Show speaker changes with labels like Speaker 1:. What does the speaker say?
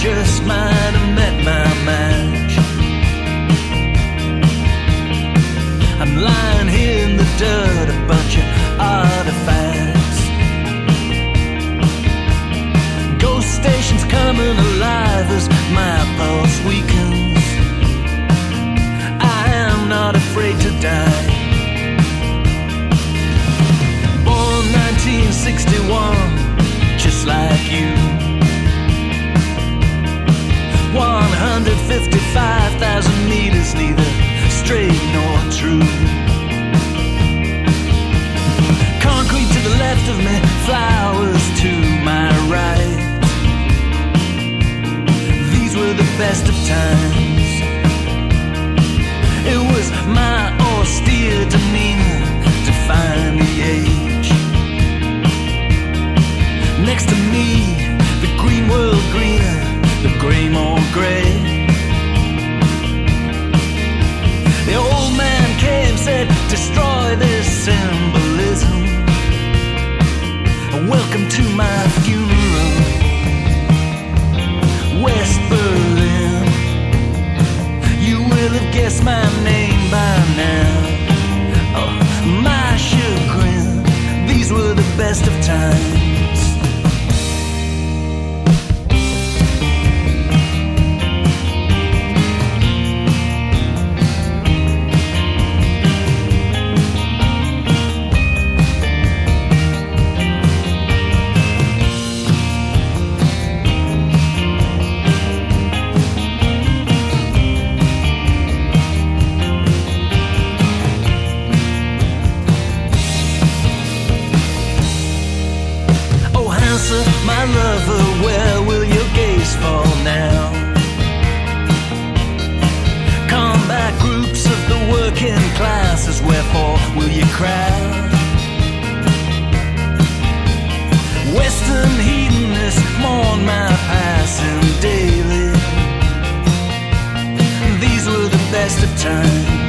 Speaker 1: just might have met my match. I'm lying here in the dirt, a bunch of artifacts. Ghost stations coming alive as my pulse weakens. I am not afraid to die. Born 1961, flowers to my right. These were the best of times. It was my austere demeanor to find the age. Next to me, the green world greener, the gray more gray. The old man came, said, destroy this. My name by now. Oh, my chagrin, these were the best of times. Oh, my lover, where will your gaze fall now? Combat groups of the working classes, wherefore will you crowd? Western hedonists mourn my passing daily. These were the best of times.